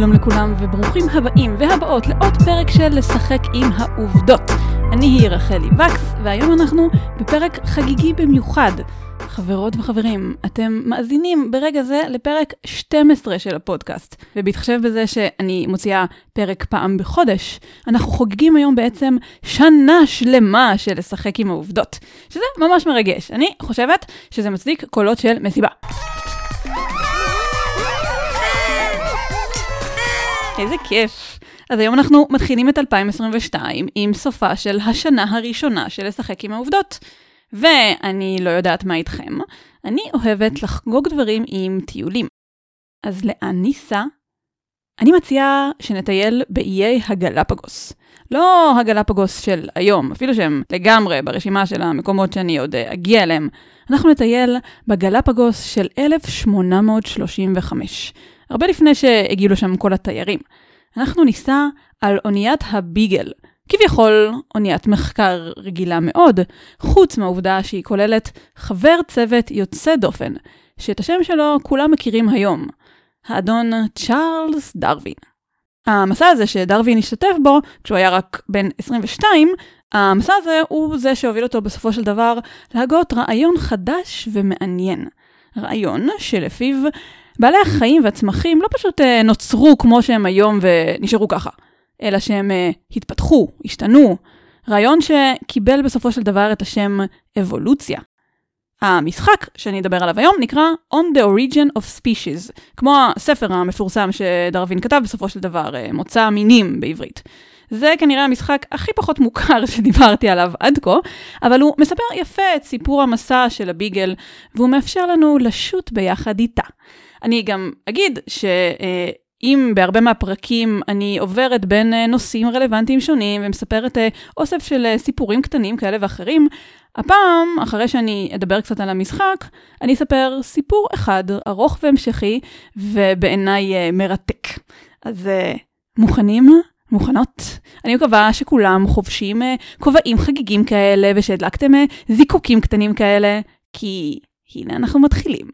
שלום לכולם וברוכים הבאים והבאות לעוד פרק של לשחק עם העובדות. אני היא רחלי וקס והיום אנחנו בפרק חגיגי במיוחד. חברות וחברים, אתם מאזינים ברגע זה לפרק 12 של הפודקאסט, ובהתחשב בזה שאני מוציאה פרק פעם בחודש, אנחנו חוגגים היום בעצם שנה שלמה של לשחק עם העובדות, שזה ממש מרגש. אני חושבת שזה מצדיק קולות של מסיבה. איזה כיף. אז היום אנחנו מתחילים את 2022 עם סופה של השנה הראשונה של לשחק עם העובדות. ואני לא יודעת מה איתכם, אני אוהבת לחגוג דברים עם טיולים. אז לאן ניסע? אני מציעה שנטייל באיי הגלפגוס. לא הגלפגוס של היום, אפילו שהם לגמרי ברשימה של המקומות שאני עוד אגיע אליהם. אנחנו נטייל בגלפגוס של 1835, הרבה לפני שהגיעו לשם כל התיירים. אנחנו ניסע על אוניית הביגל, כביכול אוניית מחקר רגילה מאוד, חוץ מהעובדה שהיא כוללת חבר צוות יוצא דופן, שאת השם שלו כולם מכירים היום, האדון צ'ארלס דרווין. המסע הזה שדרווין השתתף בו, כשהוא היה רק בן 22, המסע הזה הוא זה שהוביל אותו בסופו של דבר להגות רעיון חדש ומעניין. רעיון שלפיו בעלי החיים והצמחים לא פשוט אה, נוצרו כמו שהם היום ונשארו ככה. אלא שהם uh, התפתחו, השתנו. רעיון שקיבל בסופו של דבר את השם אבולוציה. המשחק שאני אדבר עליו היום נקרא On the Origin of Species, כמו הספר המפורסם שדרווין כתב בסופו של דבר, uh, מוצא מינים בעברית. זה כנראה המשחק הכי פחות מוכר שדיברתי עליו עד כה, אבל הוא מספר יפה את סיפור המסע של הביגל, והוא מאפשר לנו לשוט ביחד איתה. אני גם אגיד ש... אם בהרבה מהפרקים אני עוברת בין אה, נושאים רלוונטיים שונים ומספרת אה, אוסף של אה, סיפורים קטנים כאלה ואחרים, הפעם, אחרי שאני אדבר קצת על המשחק, אני אספר סיפור אחד ארוך והמשכי ובעיניי מרתק. אז מוכנים? מוכנות? אני מקווה שכולם חובשים כובעים חגיגים כאלה ושהדלקתם זיקוקים קטנים כאלה, כי הנה אנחנו מתחילים.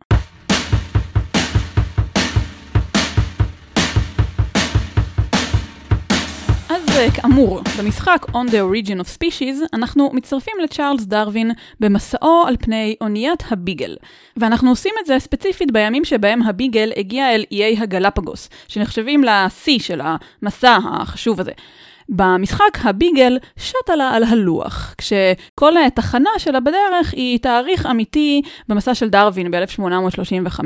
כאמור, במשחק On the Origin of Species, אנחנו מצטרפים לצ'ארלס דרווין במסעו על פני אוניית הביגל. ואנחנו עושים את זה ספציפית בימים שבהם הביגל הגיע אל איי הגלפגוס, שנחשבים לשיא של המסע החשוב הזה. במשחק הביגל שטה לה על הלוח, כשכל תחנה שלה בדרך היא תאריך אמיתי במסע של דרווין ב-1835.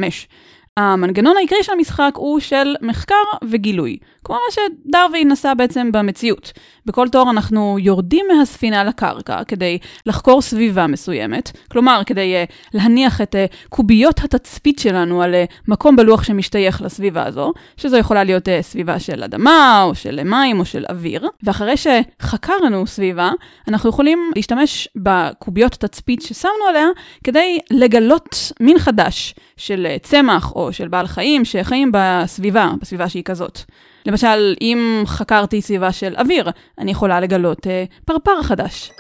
המנגנון העיקרי של המשחק הוא של מחקר וגילוי, כמו מה שדרווין עשה בעצם במציאות. בכל תור אנחנו יורדים מהספינה לקרקע כדי לחקור סביבה מסוימת, כלומר כדי uh, להניח את uh, קוביות התצפית שלנו על uh, מקום בלוח שמשתייך לסביבה הזו, שזו יכולה להיות uh, סביבה של אדמה או של מים או של אוויר, ואחרי שחקרנו סביבה, אנחנו יכולים להשתמש בקוביות התצפית ששמנו עליה כדי לגלות מין חדש של uh, צמח או של בעל חיים שחיים בסביבה, בסביבה שהיא כזאת. למשל, אם חקרתי סביבה של אוויר, אני יכולה לגלות אה, פרפר חדש.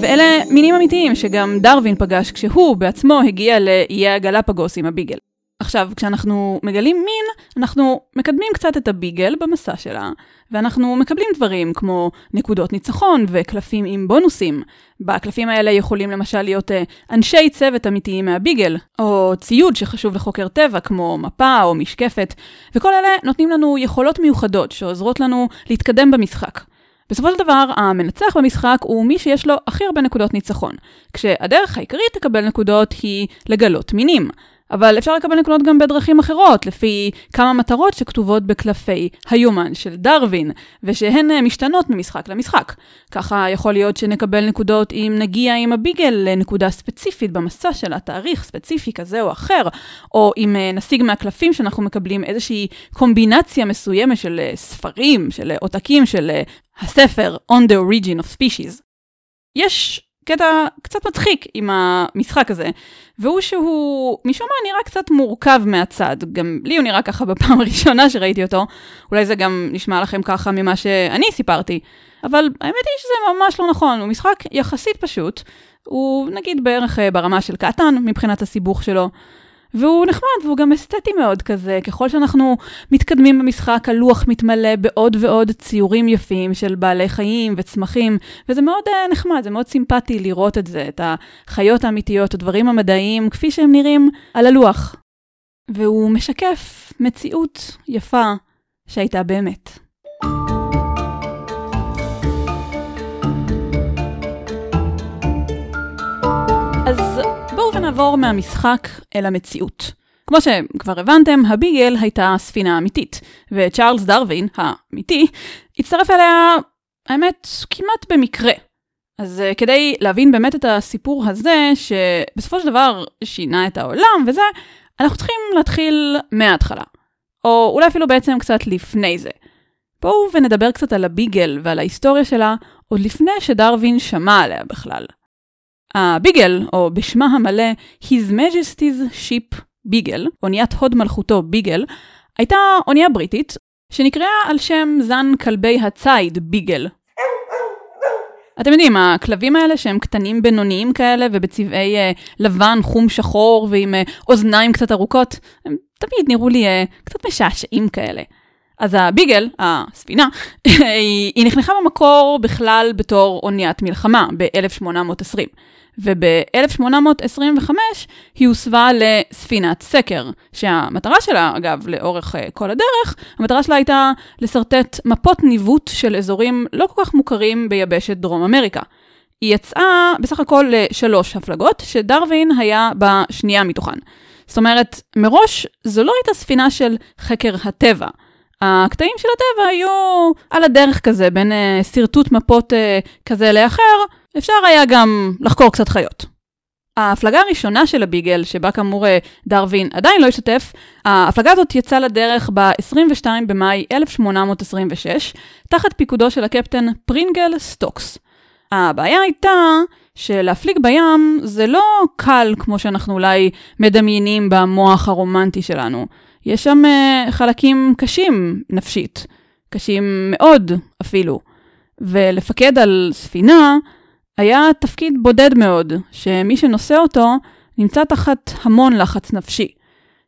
ואלה מינים אמיתיים שגם דרווין פגש כשהוא בעצמו הגיע לאיי הגלפגוס עם הביגל. עכשיו, כשאנחנו מגלים מין, אנחנו מקדמים קצת את הביגל במסע שלה, ואנחנו מקבלים דברים כמו נקודות ניצחון וקלפים עם בונוסים. בקלפים האלה יכולים למשל להיות uh, אנשי צוות אמיתיים מהביגל, או ציוד שחשוב לחוקר טבע כמו מפה או משקפת, וכל אלה נותנים לנו יכולות מיוחדות שעוזרות לנו להתקדם במשחק. בסופו של דבר, המנצח במשחק הוא מי שיש לו הכי הרבה נקודות ניצחון, כשהדרך העיקרית לקבל נקודות היא לגלות מינים. אבל אפשר לקבל נקודות גם בדרכים אחרות, לפי כמה מטרות שכתובות בקלפי היומן של דרווין, ושהן אה, משתנות ממשחק למשחק. ככה יכול להיות שנקבל נקודות אם נגיע עם הביגל לנקודה ספציפית במסע של התאריך ספציפי כזה או אחר, או אם אה, נשיג מהקלפים שאנחנו מקבלים איזושהי קומבינציה מסוימת של אה, ספרים, של עותקים של הספר On the Origin of Species. יש קטע קצת מצחיק עם המשחק הזה, והוא שהוא משום מה נראה קצת מורכב מהצד, גם לי הוא נראה ככה בפעם הראשונה שראיתי אותו, אולי זה גם נשמע לכם ככה ממה שאני סיפרתי, אבל האמת היא שזה ממש לא נכון, הוא משחק יחסית פשוט, הוא נגיד בערך אה, ברמה של קטן מבחינת הסיבוך שלו. והוא נחמד והוא גם אסתטי מאוד כזה, ככל שאנחנו מתקדמים במשחק, הלוח מתמלא בעוד ועוד ציורים יפים של בעלי חיים וצמחים, וזה מאוד uh, נחמד, זה מאוד סימפטי לראות את זה, את החיות האמיתיות, הדברים המדעיים, כפי שהם נראים על הלוח. והוא משקף מציאות יפה שהייתה באמת. אז בואו ונעבור מהמשחק אל המציאות. כמו שכבר הבנתם, הביגל הייתה ספינה אמיתית, וצ'ארלס דרווין, האמיתי, הצטרף אליה, האמת, כמעט במקרה. אז uh, כדי להבין באמת את הסיפור הזה, שבסופו של דבר שינה את העולם וזה, אנחנו צריכים להתחיל מההתחלה. או אולי אפילו בעצם קצת לפני זה. בואו ונדבר קצת על הביגל ועל ההיסטוריה שלה, עוד לפני שדרווין שמע עליה בכלל. הביגל, או בשמה המלא His Majesty's Ship ביגל, אוניית הוד מלכותו ביגל, הייתה אונייה בריטית שנקראה על שם זן כלבי הציד ביגל. אתם יודעים, הכלבים האלה שהם קטנים בינוניים כאלה ובצבעי אה, לבן, חום שחור ועם אה, אוזניים קצת ארוכות, הם תמיד נראו לי אה, קצת משעשעים כאלה. אז הביגל, הספינה, היא נחנכה במקור בכלל בתור אוניית מלחמה ב-1820. וב-1825 היא הוסבה לספינת סקר, שהמטרה שלה, אגב, לאורך uh, כל הדרך, המטרה שלה הייתה לשרטט מפות ניווט של אזורים לא כל כך מוכרים ביבשת דרום אמריקה. היא יצאה בסך הכל לשלוש הפלגות, שדרווין היה בשנייה מתוכן. זאת אומרת, מראש זו לא הייתה ספינה של חקר הטבע. הקטעים של הטבע היו על הדרך כזה, בין אה, שרטוט מפות אה, כזה לאחר, אפשר היה גם לחקור קצת חיות. ההפלגה הראשונה של הביגל, שבה כאמור אה, דרווין עדיין לא השתתף, ההפלגה הזאת יצאה לדרך ב-22 במאי 1826, תחת פיקודו של הקפטן פרינגל סטוקס. הבעיה הייתה שלהפליג בים זה לא קל כמו שאנחנו אולי מדמיינים במוח הרומנטי שלנו. יש שם uh, חלקים קשים נפשית, קשים מאוד אפילו. ולפקד על ספינה היה תפקיד בודד מאוד, שמי שנושא אותו נמצא תחת המון לחץ נפשי.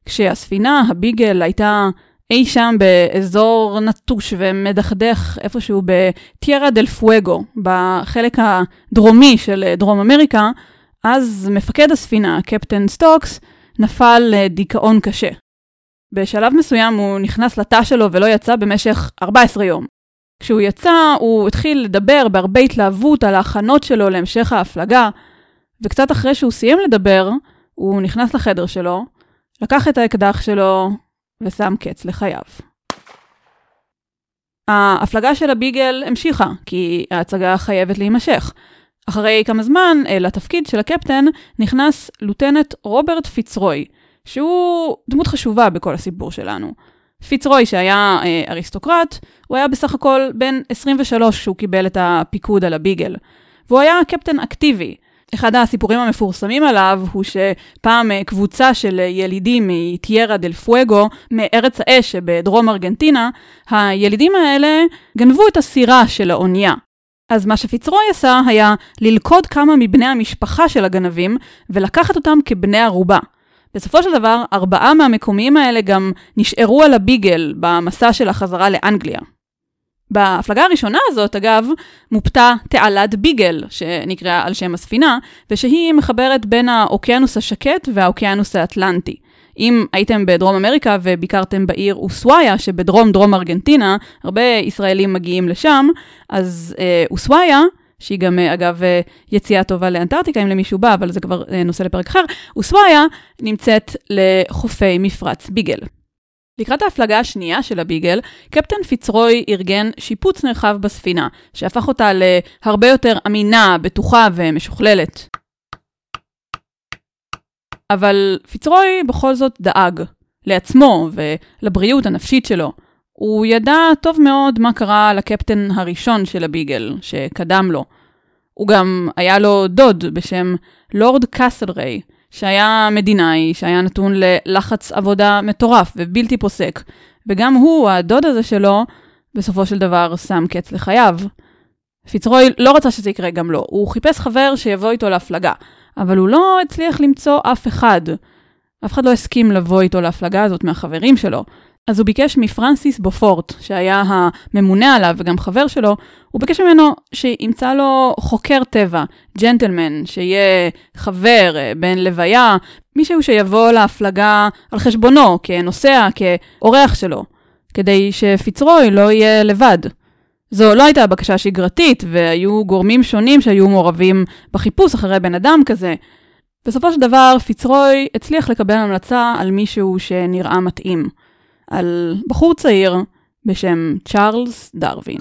כשהספינה, הביגל, הייתה אי שם באזור נטוש ומדכדך איפשהו בטיירה דל פואגו, בחלק הדרומי של דרום אמריקה, אז מפקד הספינה, קפטן סטוקס, נפל לדיכאון קשה. בשלב מסוים הוא נכנס לתא שלו ולא יצא במשך 14 יום. כשהוא יצא, הוא התחיל לדבר בהרבה התלהבות על ההכנות שלו להמשך ההפלגה, וקצת אחרי שהוא סיים לדבר, הוא נכנס לחדר שלו, לקח את האקדח שלו ושם קץ לחייו. ההפלגה של הביגל המשיכה, כי ההצגה חייבת להימשך. אחרי כמה זמן, לתפקיד של הקפטן נכנס לוטנט רוברט פיצרוי, שהוא דמות חשובה בכל הסיפור שלנו. פיצרוי, שהיה אה, אריסטוקרט, הוא היה בסך הכל בן 23 כשהוא קיבל את הפיקוד על הביגל. והוא היה קפטן אקטיבי. אחד הסיפורים המפורסמים עליו הוא שפעם אה, קבוצה של ילידים מטיירה דל פואגו, מארץ האש שבדרום ארגנטינה, הילידים האלה גנבו את הסירה של האונייה. אז מה שפיצרוי עשה היה ללכוד כמה מבני המשפחה של הגנבים ולקחת אותם כבני ערובה. בסופו של דבר, ארבעה מהמקומיים האלה גם נשארו על הביגל במסע של החזרה לאנגליה. בהפלגה הראשונה הזאת, אגב, מופתה תעלת ביגל, שנקראה על שם הספינה, ושהיא מחברת בין האוקיינוס השקט והאוקיינוס האטלנטי. אם הייתם בדרום אמריקה וביקרתם בעיר אוסוויה שבדרום דרום ארגנטינה, הרבה ישראלים מגיעים לשם, אז אה, אוסוויה שהיא גם, אה, אגב, אה, יציאה טובה לאנטארקטיקה, אם למישהו בא, אבל זה כבר אה, נושא לפרק אחר, וסוויה נמצאת לחופי מפרץ ביגל. לקראת ההפלגה השנייה של הביגל, קפטן פיצרוי ארגן שיפוץ נרחב בספינה, שהפך אותה להרבה יותר אמינה, בטוחה ומשוכללת. אבל פיצרוי בכל זאת דאג לעצמו ולבריאות הנפשית שלו. הוא ידע טוב מאוד מה קרה לקפטן הראשון של הביגל, שקדם לו. הוא גם היה לו דוד בשם לורד קאסלריי, שהיה מדינאי, שהיה נתון ללחץ עבודה מטורף ובלתי פוסק, וגם הוא, הדוד הזה שלו, בסופו של דבר שם קץ לחייו. פיצרוי לא רצה שזה יקרה גם לו, הוא חיפש חבר שיבוא איתו להפלגה, אבל הוא לא הצליח למצוא אף אחד. אף אחד לא הסכים לבוא איתו להפלגה הזאת מהחברים שלו. אז הוא ביקש מפרנסיס בופורט, שהיה הממונה עליו וגם חבר שלו, הוא ביקש ממנו שימצא לו חוקר טבע, ג'נטלמן, שיהיה חבר, אה, בן לוויה, מישהו שיבוא להפלגה על חשבונו, כנוסע, כאורח שלו, כדי שפיצרוי לא יהיה לבד. זו לא הייתה בקשה שגרתית, והיו גורמים שונים שהיו מעורבים בחיפוש אחרי בן אדם כזה. בסופו של דבר, פיצרוי הצליח לקבל המלצה על מישהו שנראה מתאים. על בחור צעיר בשם צ'ארלס דרווין.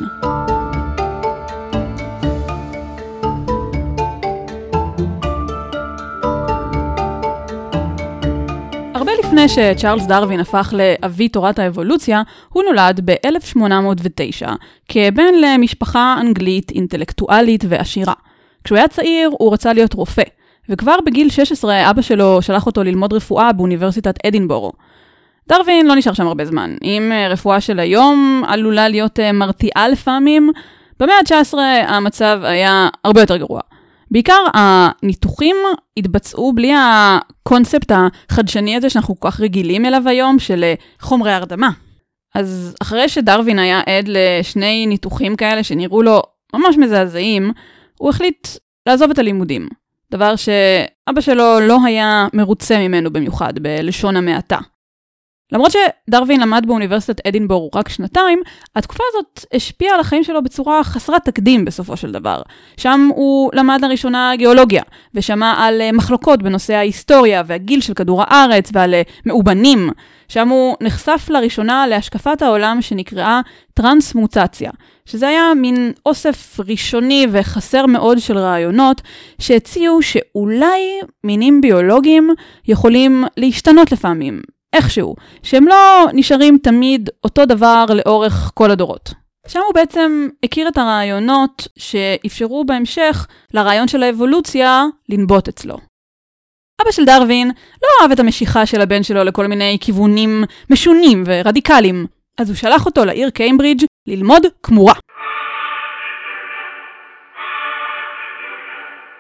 הרבה לפני שצ'ארלס דרווין הפך לאבי תורת האבולוציה, הוא נולד ב-1809, כבן למשפחה אנגלית אינטלקטואלית ועשירה. כשהוא היה צעיר, הוא רצה להיות רופא, וכבר בגיל 16 אבא שלו שלח אותו ללמוד רפואה באוניברסיטת אדינבורו. דרווין לא נשאר שם הרבה זמן. אם אה, רפואה של היום עלולה להיות אה, מרתיעה לפעמים, במאה ה-19 המצב היה הרבה יותר גרוע. בעיקר הניתוחים התבצעו בלי הקונספט החדשני הזה שאנחנו כל כך רגילים אליו היום, של אה, חומרי הרדמה. אז אחרי שדרווין היה עד לשני ניתוחים כאלה שנראו לו ממש מזעזעים, הוא החליט לעזוב את הלימודים. דבר שאבא שלו לא היה מרוצה ממנו במיוחד, בלשון המעטה. למרות שדרווין למד באוניברסיטת אדינבורו רק שנתיים, התקופה הזאת השפיעה על החיים שלו בצורה חסרת תקדים בסופו של דבר. שם הוא למד לראשונה גיאולוגיה, ושמע על אה, מחלוקות בנושא ההיסטוריה והגיל של כדור הארץ ועל אה, מאובנים. שם הוא נחשף לראשונה להשקפת העולם שנקראה טרנסמוטציה, שזה היה מין אוסף ראשוני וחסר מאוד של רעיונות שהציעו שאולי מינים ביולוגיים יכולים להשתנות לפעמים, איכשהו, שהם לא נשארים תמיד אותו דבר לאורך כל הדורות. שם הוא בעצם הכיר את הרעיונות שאפשרו בהמשך לרעיון של האבולוציה לנבוט אצלו. אבא של דרווין לא אהב את המשיכה של הבן שלו לכל מיני כיוונים משונים ורדיקליים, אז הוא שלח אותו לעיר קיימברידג' ללמוד כמורה.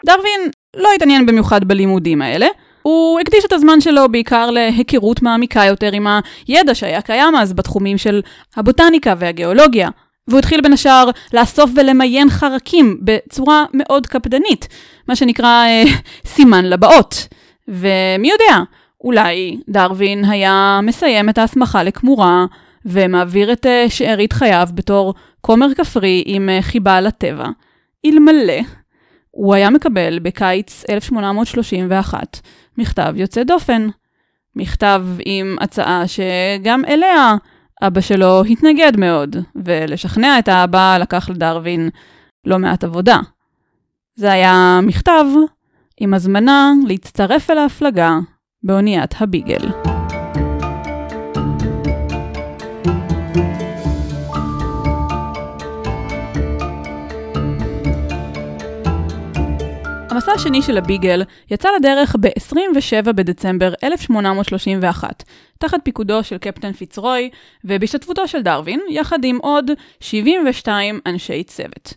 דרווין לא התעניין במיוחד בלימודים האלה, הוא הקדיש את הזמן שלו בעיקר להיכרות מעמיקה יותר עם הידע שהיה קיים אז בתחומים של הבוטניקה והגיאולוגיה. והוא התחיל בין השאר לאסוף ולמיין חרקים בצורה מאוד קפדנית, מה שנקרא אה, סימן לבאות. ומי יודע, אולי דרווין היה מסיים את ההסמכה לכמורה ומעביר את אה, שארית חייו בתור כומר כפרי עם אה, חיבה לטבע. אלמלא, הוא היה מקבל בקיץ 1831 מכתב יוצא דופן. מכתב עם הצעה שגם אליה אבא שלו התנגד מאוד, ולשכנע את האבא לקח לדרווין לא מעט עבודה. זה היה מכתב עם הזמנה להצטרף אל ההפלגה באוניית הביגל. המסע השני של הביגל יצא לדרך ב-27 בדצמבר 1831, תחת פיקודו של קפטן פיצרוי ובהשתתפותו של דרווין, יחד עם עוד 72 אנשי צוות.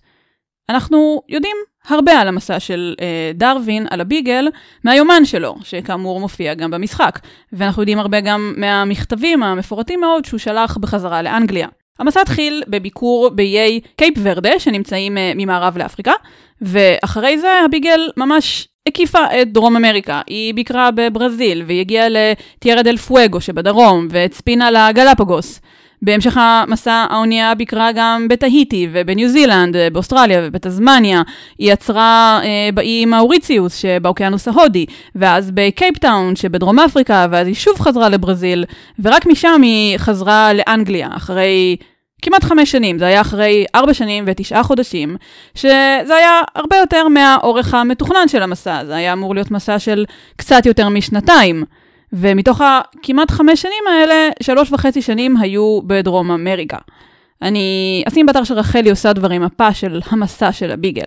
אנחנו יודעים הרבה על המסע של אה, דרווין, על הביגל, מהיומן שלו, שכאמור מופיע גם במשחק, ואנחנו יודעים הרבה גם מהמכתבים המפורטים מאוד שהוא שלח בחזרה לאנגליה. המסע התחיל בביקור באיי קייפ ורדה, שנמצאים אה, ממערב לאפריקה, ואחרי זה הביגל ממש הקיפה את דרום אמריקה. היא ביקרה בברזיל, והיא הגיעה לטיירה דל פואגו שבדרום, והצפינה לגלפגוס. בהמשך המסע האונייה ביקרה גם בתהיטי ובניו זילנד, באוסטרליה ובתזמניה. היא עצרה אה, באי מאוריציוס שבאוקיינוס ההודי, ואז בקייפטאון שבדרום אפריקה, ואז היא שוב חזרה לברזיל, ורק משם היא חזרה לאנגליה, אחרי כמעט חמש שנים, זה היה אחרי ארבע שנים ותשעה חודשים, שזה היה הרבה יותר מהאורך המתוכנן של המסע, זה היה אמור להיות מסע של קצת יותר משנתיים. ומתוך הכמעט חמש שנים האלה, שלוש וחצי שנים היו בדרום אמריקה. אני אשים באתר של רחלי עושה דברים מפה של המסע של הביגל.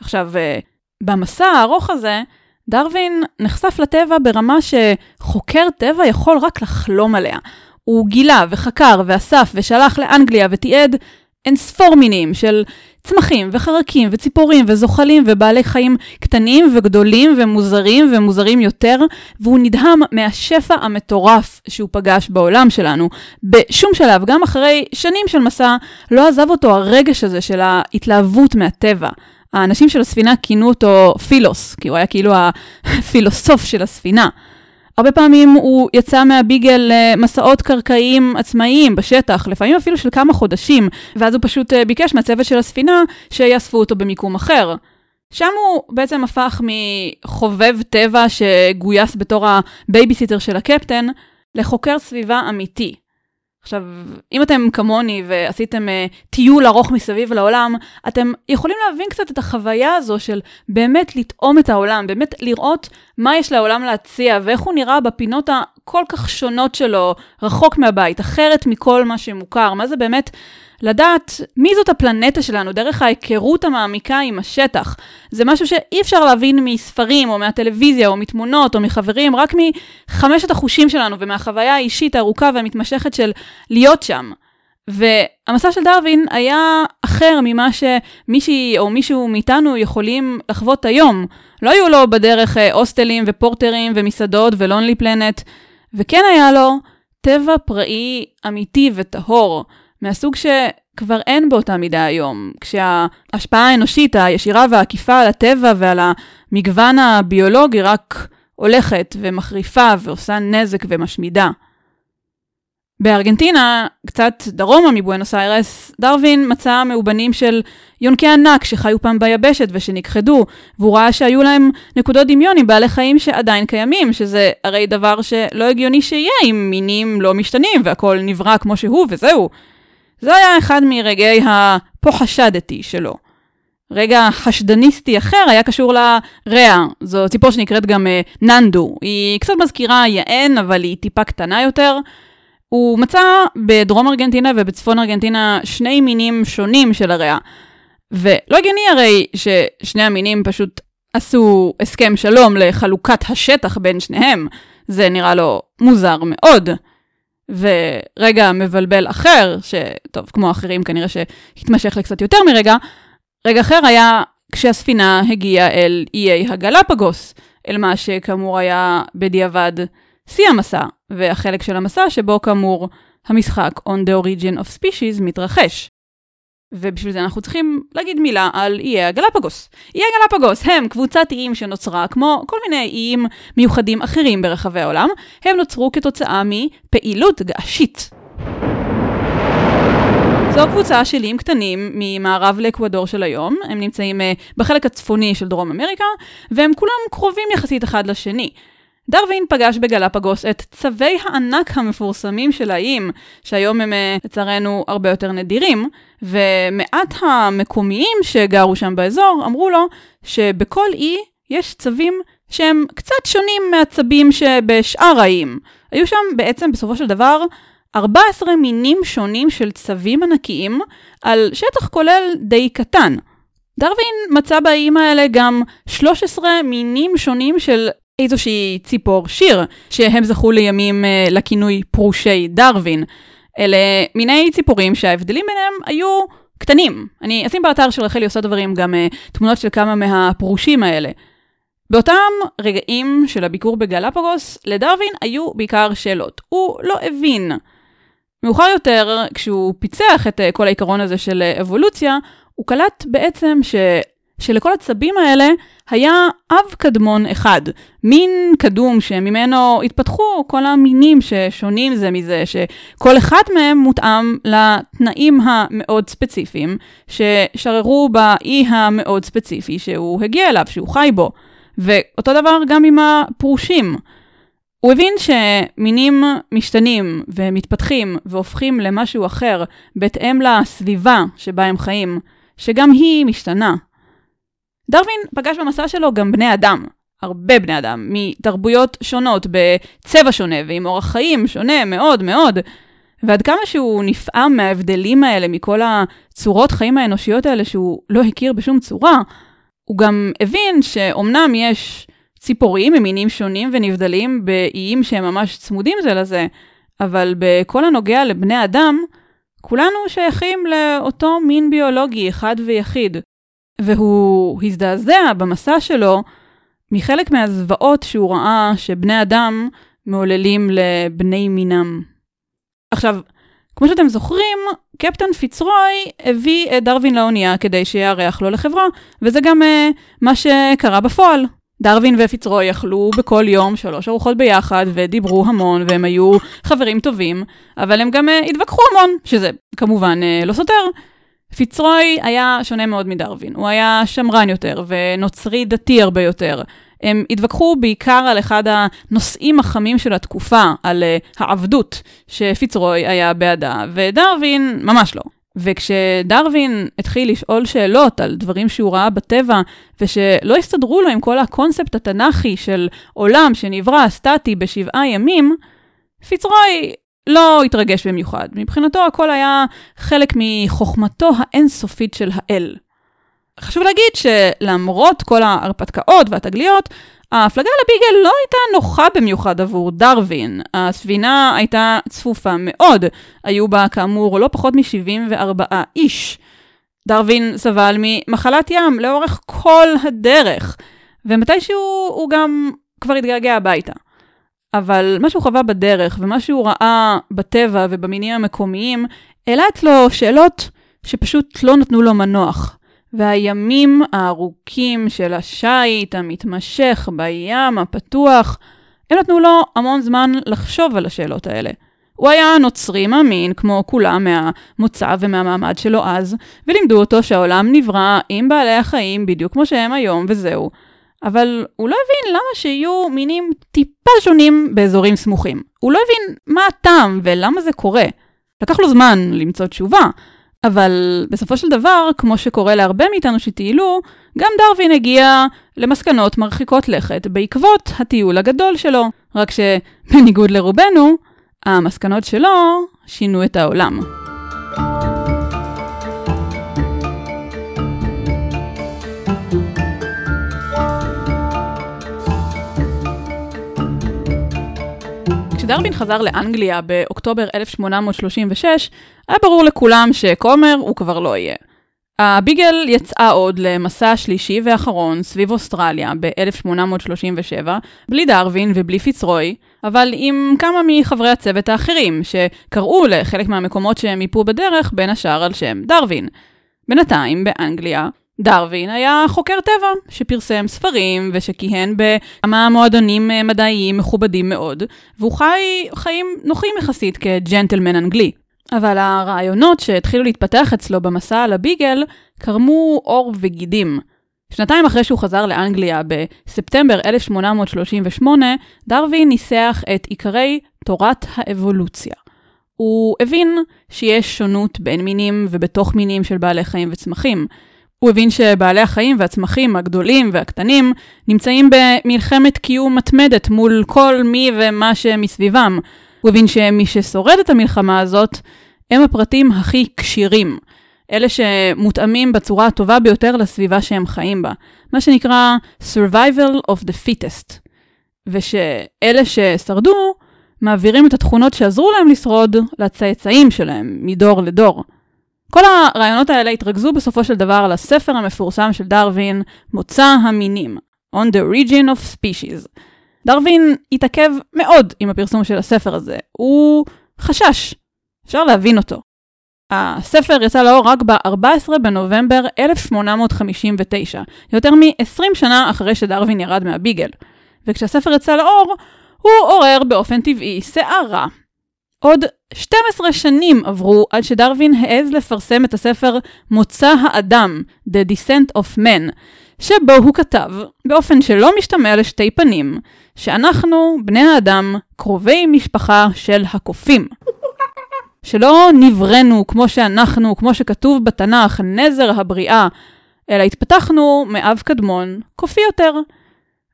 עכשיו, אה, במסע הארוך הזה, דרווין נחשף לטבע ברמה שחוקר טבע יכול רק לחלום עליה. הוא גילה וחקר ואסף ושלח לאנגליה ותיעד אין ספור מינים של צמחים וחרקים וציפורים וזוחלים ובעלי חיים קטנים וגדולים ומוזרים ומוזרים יותר, והוא נדהם מהשפע המטורף שהוא פגש בעולם שלנו. בשום שלב, גם אחרי שנים של מסע, לא עזב אותו הרגש הזה של ההתלהבות מהטבע. האנשים של הספינה כינו אותו פילוס, כי הוא היה כאילו הפילוסוף של הספינה. הרבה פעמים הוא יצא מהביגל למסעות קרקעיים עצמאיים בשטח, לפעמים אפילו של כמה חודשים, ואז הוא פשוט אה, ביקש מהצוות של הספינה שיאספו אותו במיקום אחר. שם הוא בעצם הפך מחובב טבע שגויס בתור הבייביסיטר של הקפטן, לחוקר סביבה אמיתי. עכשיו, אם אתם כמוני ועשיתם אה, טיול ארוך מסביב לעולם, אתם יכולים להבין קצת את החוויה הזו של באמת לטעום את העולם, באמת לראות מה יש לעולם להציע ואיך הוא נראה בפינות הכל כך שונות שלו, רחוק מהבית, אחרת מכל מה שמוכר. מה זה באמת לדעת מי זאת הפלנטה שלנו דרך ההיכרות המעמיקה עם השטח. זה משהו שאי אפשר להבין מספרים או מהטלוויזיה או מתמונות או מחברים, רק מחמשת החושים שלנו ומהחוויה האישית הארוכה והמתמשכת של להיות שם. והמסע של דרווין היה אחר ממה שמישהי או מישהו מאיתנו יכולים לחוות היום. לא היו לו בדרך אה, הוסטלים ופורטרים ומסעדות ולונלי פלנט, וכן היה לו טבע פראי אמיתי וטהור. מהסוג שכבר אין באותה מידה היום, כשההשפעה האנושית הישירה והעקיפה על הטבע ועל המגוון הביולוגי רק הולכת ומחריפה ועושה נזק ומשמידה. בארגנטינה, קצת דרומה מבואנוס איירס, דרווין מצא מאובנים של יונקי ענק שחיו פעם ביבשת ושנכחדו, והוא ראה שהיו להם נקודות דמיון עם בעלי חיים שעדיין קיימים, שזה הרי דבר שלא הגיוני שיהיה אם מינים לא משתנים והכל נברא כמו שהוא וזהו. זה היה אחד מרגעי ה"פה חשדתי" שלו. רגע חשדניסטי אחר היה קשור לריאה, זו ציפור שנקראת גם uh, ננדו. היא קצת מזכירה יען, אבל היא טיפה קטנה יותר. הוא מצא בדרום ארגנטינה ובצפון ארגנטינה שני מינים שונים של הריאה. ולא הגיוני הרי ששני המינים פשוט עשו הסכם שלום לחלוקת השטח בין שניהם. זה נראה לו מוזר מאוד. ורגע מבלבל אחר, שטוב, כמו אחרים כנראה שהתמשך לקצת יותר מרגע, רגע אחר היה כשהספינה הגיעה אל איי הגלפגוס, אל מה שכאמור היה בדיעבד שיא המסע, והחלק של המסע שבו כאמור המשחק On the Origin of Species מתרחש. ובשביל זה אנחנו צריכים להגיד מילה על איי הגלפגוס. איי הגלפגוס הם קבוצת איים שנוצרה, כמו כל מיני איים מיוחדים אחרים ברחבי העולם, הם נוצרו כתוצאה מפעילות געשית. זו קבוצה של איים קטנים ממערב לאקוודור של היום, הם נמצאים uh, בחלק הצפוני של דרום אמריקה, והם כולם קרובים יחסית אחד לשני. דרווין פגש בגלפגוס את צווי הענק המפורסמים של האיים, שהיום הם אה, לצערנו הרבה יותר נדירים, ומעט המקומיים שגרו שם באזור אמרו לו שבכל אי יש צווים שהם קצת שונים מהצבים שבשאר האיים. היו שם בעצם בסופו של דבר 14 מינים שונים של צבים ענקיים על שטח כולל די קטן. דרווין מצא באיים האלה גם 13 מינים שונים של איזושהי ציפור שיר, שהם זכו לימים uh, לכינוי פרושי דרווין. אלה מיני ציפורים שההבדלים ביניהם היו קטנים. אני אשים באתר של רחלי עושה דברים גם uh, תמונות של כמה מהפרושים האלה. באותם רגעים של הביקור בגלפגוס, לדרווין היו בעיקר שאלות. הוא לא הבין. מאוחר יותר, כשהוא פיצח את uh, כל העיקרון הזה של אבולוציה, הוא קלט בעצם ש... שלכל הצבים האלה היה אב קדמון אחד, מין קדום שממנו התפתחו כל המינים ששונים זה מזה, שכל אחד מהם מותאם לתנאים המאוד ספציפיים ששררו באי המאוד ספציפי שהוא הגיע אליו, שהוא חי בו. ואותו דבר גם עם הפרושים. הוא הבין שמינים משתנים ומתפתחים והופכים למשהו אחר בהתאם לסביבה שבה הם חיים, שגם היא משתנה. דרווין פגש במסע שלו גם בני אדם, הרבה בני אדם, מתרבויות שונות, בצבע שונה ועם אורח חיים שונה מאוד מאוד. ועד כמה שהוא נפעם מההבדלים האלה, מכל הצורות חיים האנושיות האלה שהוא לא הכיר בשום צורה, הוא גם הבין שאומנם יש ציפורים ממינים שונים ונבדלים באיים שהם ממש צמודים זה לזה, אבל בכל הנוגע לבני אדם, כולנו שייכים לאותו מין ביולוגי אחד ויחיד. והוא הזדעזע במסע שלו מחלק מהזוועות שהוא ראה שבני אדם מעוללים לבני מינם. עכשיו, כמו שאתם זוכרים, קפטן פיצרוי הביא את דרווין לאונייה כדי שיארח לו לחברה, וזה גם uh, מה שקרה בפועל. דרווין ופיצרוי אכלו בכל יום שלוש ארוחות ביחד ודיברו המון והם היו חברים טובים, אבל הם גם uh, התווכחו המון, שזה כמובן uh, לא סותר. פיצרוי היה שונה מאוד מדרווין, הוא היה שמרן יותר ונוצרי דתי הרבה יותר. הם התווכחו בעיקר על אחד הנושאים החמים של התקופה, על uh, העבדות שפיצרוי היה בעדה, ודרווין ממש לא. וכשדרווין התחיל לשאול שאלות על דברים שהוא ראה בטבע, ושלא הסתדרו לו עם כל הקונספט התנ"כי של עולם שנברא סטטי בשבעה ימים, פיצרוי לא התרגש במיוחד. מבחינתו הכל היה חלק מחוכמתו האינסופית של האל. חשוב להגיד שלמרות כל ההרפתקאות והתגליות, ההפלגה לביגל לא הייתה נוחה במיוחד עבור דרווין. הספינה הייתה צפופה מאוד, היו בה כאמור לא פחות מ-74 איש. דרווין סבל ממחלת ים לאורך כל הדרך, ומתישהו הוא גם כבר התגעגע הביתה. אבל מה שהוא חווה בדרך ומה שהוא ראה בטבע ובמינים המקומיים, העלה אצלו שאלות שפשוט לא נתנו לו מנוח. והימים הארוכים של השיט המתמשך בים הפתוח, הם נתנו לו המון זמן לחשוב על השאלות האלה. הוא היה נוצרי מאמין, כמו כולם מהמוצא ומהמעמד שלו אז, ולימדו אותו שהעולם נברא עם בעלי החיים בדיוק כמו שהם היום, וזהו. אבל הוא לא הבין למה שיהיו מינים טיפה שונים באזורים סמוכים. הוא לא הבין מה הטעם ולמה זה קורה. לקח לו זמן למצוא תשובה, אבל בסופו של דבר, כמו שקורה להרבה מאיתנו שטיילו, גם דרווין הגיע למסקנות מרחיקות לכת בעקבות הטיול הגדול שלו. רק שבניגוד לרובנו, המסקנות שלו שינו את העולם. כשדרווין חזר לאנגליה באוקטובר 1836, היה ברור לכולם שכומר הוא כבר לא יהיה. הביגל יצאה עוד למסע שלישי ואחרון סביב אוסטרליה ב-1837, בלי דרווין ובלי פיצרוי, אבל עם כמה מחברי הצוות האחרים, שקראו לחלק מהמקומות שהם מיפו בדרך, בין השאר על שם דרווין. בינתיים, באנגליה, דרווין היה חוקר טבע, שפרסם ספרים ושכיהן בכמה מועדונים אה, מדעיים מכובדים מאוד, והוא חי חיים נוחים יחסית כג'נטלמן אנגלי. אבל הרעיונות שהתחילו להתפתח אצלו במסע על הביגל קרמו עור וגידים. שנתיים אחרי שהוא חזר לאנגליה, בספטמבר 1838, דרווין ניסח את עיקרי תורת האבולוציה. הוא הבין שיש שונות בין מינים ובתוך מינים של בעלי חיים וצמחים. הוא הבין שבעלי החיים והצמחים הגדולים והקטנים נמצאים במלחמת קיום מתמדת מול כל מי ומה שמסביבם. הוא הבין שמי ששורד את המלחמה הזאת הם הפרטים הכי כשירים. אלה שמותאמים בצורה הטובה ביותר לסביבה שהם חיים בה. מה שנקרא survival of the fittest. ושאלה ששרדו, מעבירים את התכונות שעזרו להם לשרוד לצאצאים שלהם, מדור לדור. כל הרעיונות האלה התרכזו בסופו של דבר לספר המפורסם של דרווין, מוצא המינים, On the Origin of Species. דרווין התעכב מאוד עם הפרסום של הספר הזה, הוא חשש, אפשר להבין אותו. הספר יצא לאור רק ב-14 בנובמבר 1859, יותר מ-20 שנה אחרי שדרווין ירד מהביגל. וכשהספר יצא לאור, הוא עורר באופן טבעי סערה. עוד 12 שנים עברו עד שדרווין העז לפרסם את הספר מוצא האדם, The Descent of Man, שבו הוא כתב, באופן שלא משתמע לשתי פנים, שאנחנו, בני האדם, קרובי משפחה של הקופים. שלא נבראנו כמו שאנחנו, כמו שכתוב בתנ"ך, נזר הבריאה, אלא התפתחנו מאב קדמון, קופי יותר.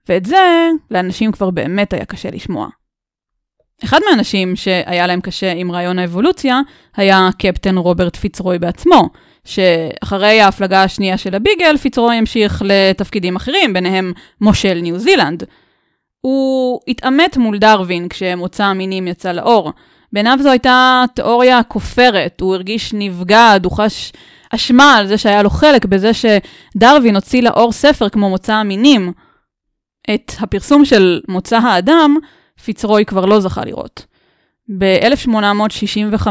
ואת זה לאנשים כבר באמת היה קשה לשמוע. אחד מהאנשים שהיה להם קשה עם רעיון האבולוציה היה קפטן רוברט פיצרוי בעצמו, שאחרי ההפלגה השנייה של הביגל, פיצרוי המשיך לתפקידים אחרים, ביניהם מושל ניו זילנד. הוא התעמת מול דרווין כשמוצא המינים יצא לאור, בעיניו זו הייתה תיאוריה כופרת, הוא הרגיש נבגד, הוא חש אשמה על זה שהיה לו חלק בזה שדרווין הוציא לאור ספר כמו מוצא המינים. את הפרסום של מוצא האדם, פיצרוי כבר לא זכה לראות. ב-1865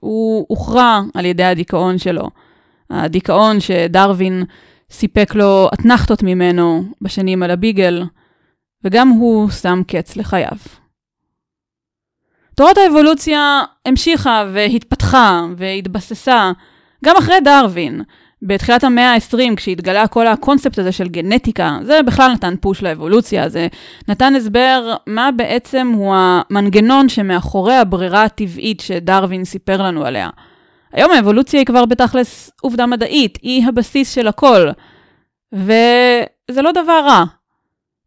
הוא הוכרע על ידי הדיכאון שלו. הדיכאון שדרווין סיפק לו אתנחתות ממנו בשנים על הביגל, וגם הוא שם קץ לחייו. תורת האבולוציה המשיכה והתפתחה והתבססה גם אחרי דרווין. בתחילת המאה ה-20, כשהתגלה כל הקונספט הזה של גנטיקה, זה בכלל נתן פוש לאבולוציה, זה נתן הסבר מה בעצם הוא המנגנון שמאחורי הברירה הטבעית שדרווין סיפר לנו עליה. היום האבולוציה היא כבר בתכלס עובדה מדעית, היא הבסיס של הכל. וזה לא דבר רע.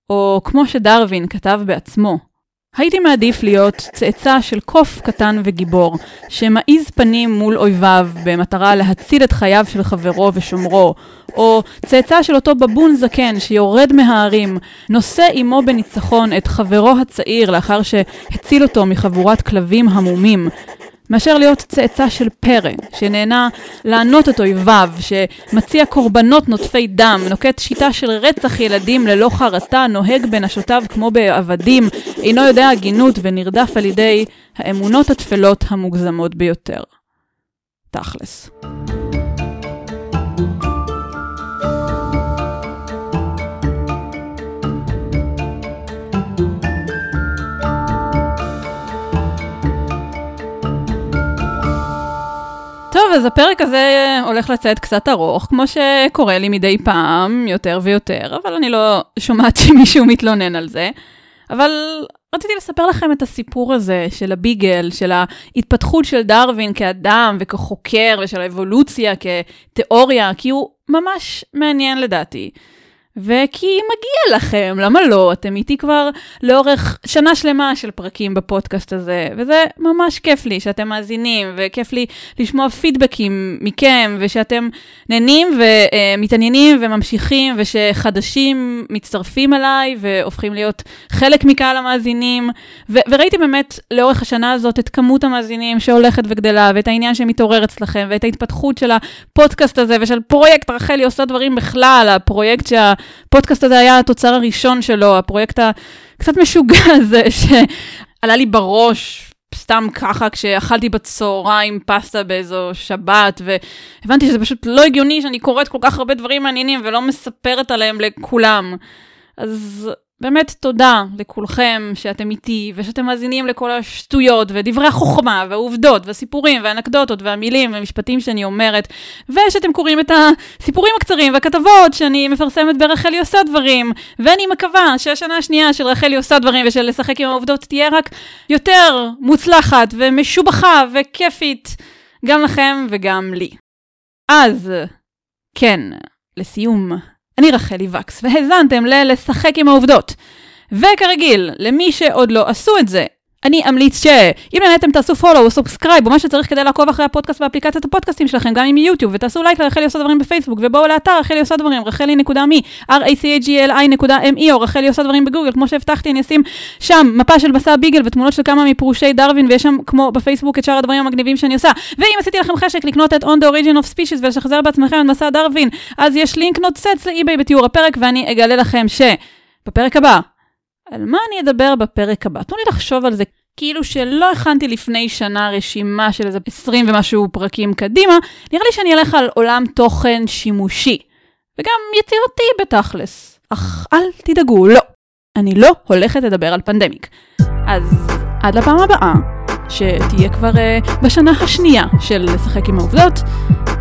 או כמו שדרווין כתב בעצמו, הייתי מעדיף להיות צאצא של קוף קטן וגיבור, שמעיז פנים מול אויביו במטרה להציל את חייו של חברו ושומרו, או צאצא של אותו בבון זקן שיורד מההרים, נושא עמו בניצחון את חברו הצעיר לאחר שהציל אותו מחבורת כלבים המומים, מאשר להיות צאצא של פרא, שנהנה לענות את אויביו, שמציע קורבנות נוטפי דם, נוקט שיטה של רצח ילדים ללא חרטה, נוהג בנשותיו כמו בעבדים, אינו יודע הגינות ונרדף על ידי האמונות התפלות המוגזמות ביותר. תכלס. אז הפרק הזה הולך לצאת קצת ארוך, כמו שקורה לי מדי פעם, יותר ויותר, אבל אני לא שומעת שמישהו מתלונן על זה. אבל רציתי לספר לכם את הסיפור הזה של הביגל, של ההתפתחות של דרווין כאדם וכחוקר, ושל האבולוציה כתיאוריה, כי הוא ממש מעניין לדעתי. וכי מגיע לכם, למה לא? אתם איתי כבר לאורך שנה שלמה של פרקים בפודקאסט הזה, וזה ממש כיף לי שאתם מאזינים, וכיף לי לשמוע פידבקים מכם, ושאתם נהנים ומתעניינים וממשיכים, ושחדשים מצטרפים אליי והופכים להיות חלק מקהל המאזינים. ו- וראיתי באמת לאורך השנה הזאת את כמות המאזינים שהולכת וגדלה, ואת העניין שמתעורר אצלכם, ואת ההתפתחות של הפודקאסט הזה, ושל פרויקט רחלי עושה דברים בכלל, הפרויקט שה... הפודקאסט הזה היה התוצר הראשון שלו, הפרויקט הקצת משוגע הזה שעלה לי בראש סתם ככה כשאכלתי בצהריים פסטה באיזו שבת, והבנתי שזה פשוט לא הגיוני שאני קוראת כל כך הרבה דברים מעניינים ולא מספרת עליהם לכולם. אז באמת תודה לכולכם שאתם איתי ושאתם מאזינים לכל השטויות ודברי החוכמה והעובדות והסיפורים והאנקדוטות והמילים והמשפטים שאני אומרת ושאתם קוראים את הסיפורים הקצרים והכתבות שאני מפרסמת ברחלי עושה דברים ואני מקווה שהשנה השנייה של רחלי עושה דברים ושל לשחק עם העובדות תהיה רק יותר מוצלחת ומשובחה וכיפית גם לכם וגם לי. אז כן, לסיום. אני רחלי וקס, והאזנתם ל"לשחק עם העובדות". וכרגיל, למי שעוד לא עשו את זה, אני אמליץ שאם נהנתם תעשו follow או subscribe או מה שצריך כדי לעקוב אחרי הפודקאסט באפליקציית הפודקאסטים שלכם, גם עם יוטיוב, ותעשו לייק לרחלי עושה דברים בפייסבוק, ובואו לאתר רחלי עושה דברים, רחלי.מי, r-a-c-a-g-l-i.me, או רחלי עושה דברים בגוגל, כמו שהבטחתי, אני אשים שם מפה של מסע ביגל ותמונות של כמה מפרושי דרווין, ויש שם כמו בפייסבוק את שאר הדברים המגניבים שאני עושה. ואם עשיתי לכם חשק לקנות את On the Origin of Species ולשחזר בעצמכם את מסע דרווין, אז יש לינק נוצץ לאי-ביי בתיאור הפרק, ואני אגלה לכם שבפרק הבא, על מה אני אדבר בפרק הבא? תנו לי לחשוב על זה כאילו שלא הכנתי לפני שנה רשימה של איזה 20 ומשהו פרקים קדימה, נראה לי שאני אלך על עולם תוכן שימושי. וגם יצירתי בתכלס. אך אל תדאגו, לא. אני לא הולכת לדבר על פנדמיק. אז עד לפעם הבאה, שתהיה כבר uh, בשנה השנייה של לשחק עם העובדות,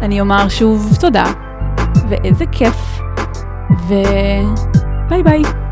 אני אומר שוב תודה, ואיזה כיף, וביי ביי.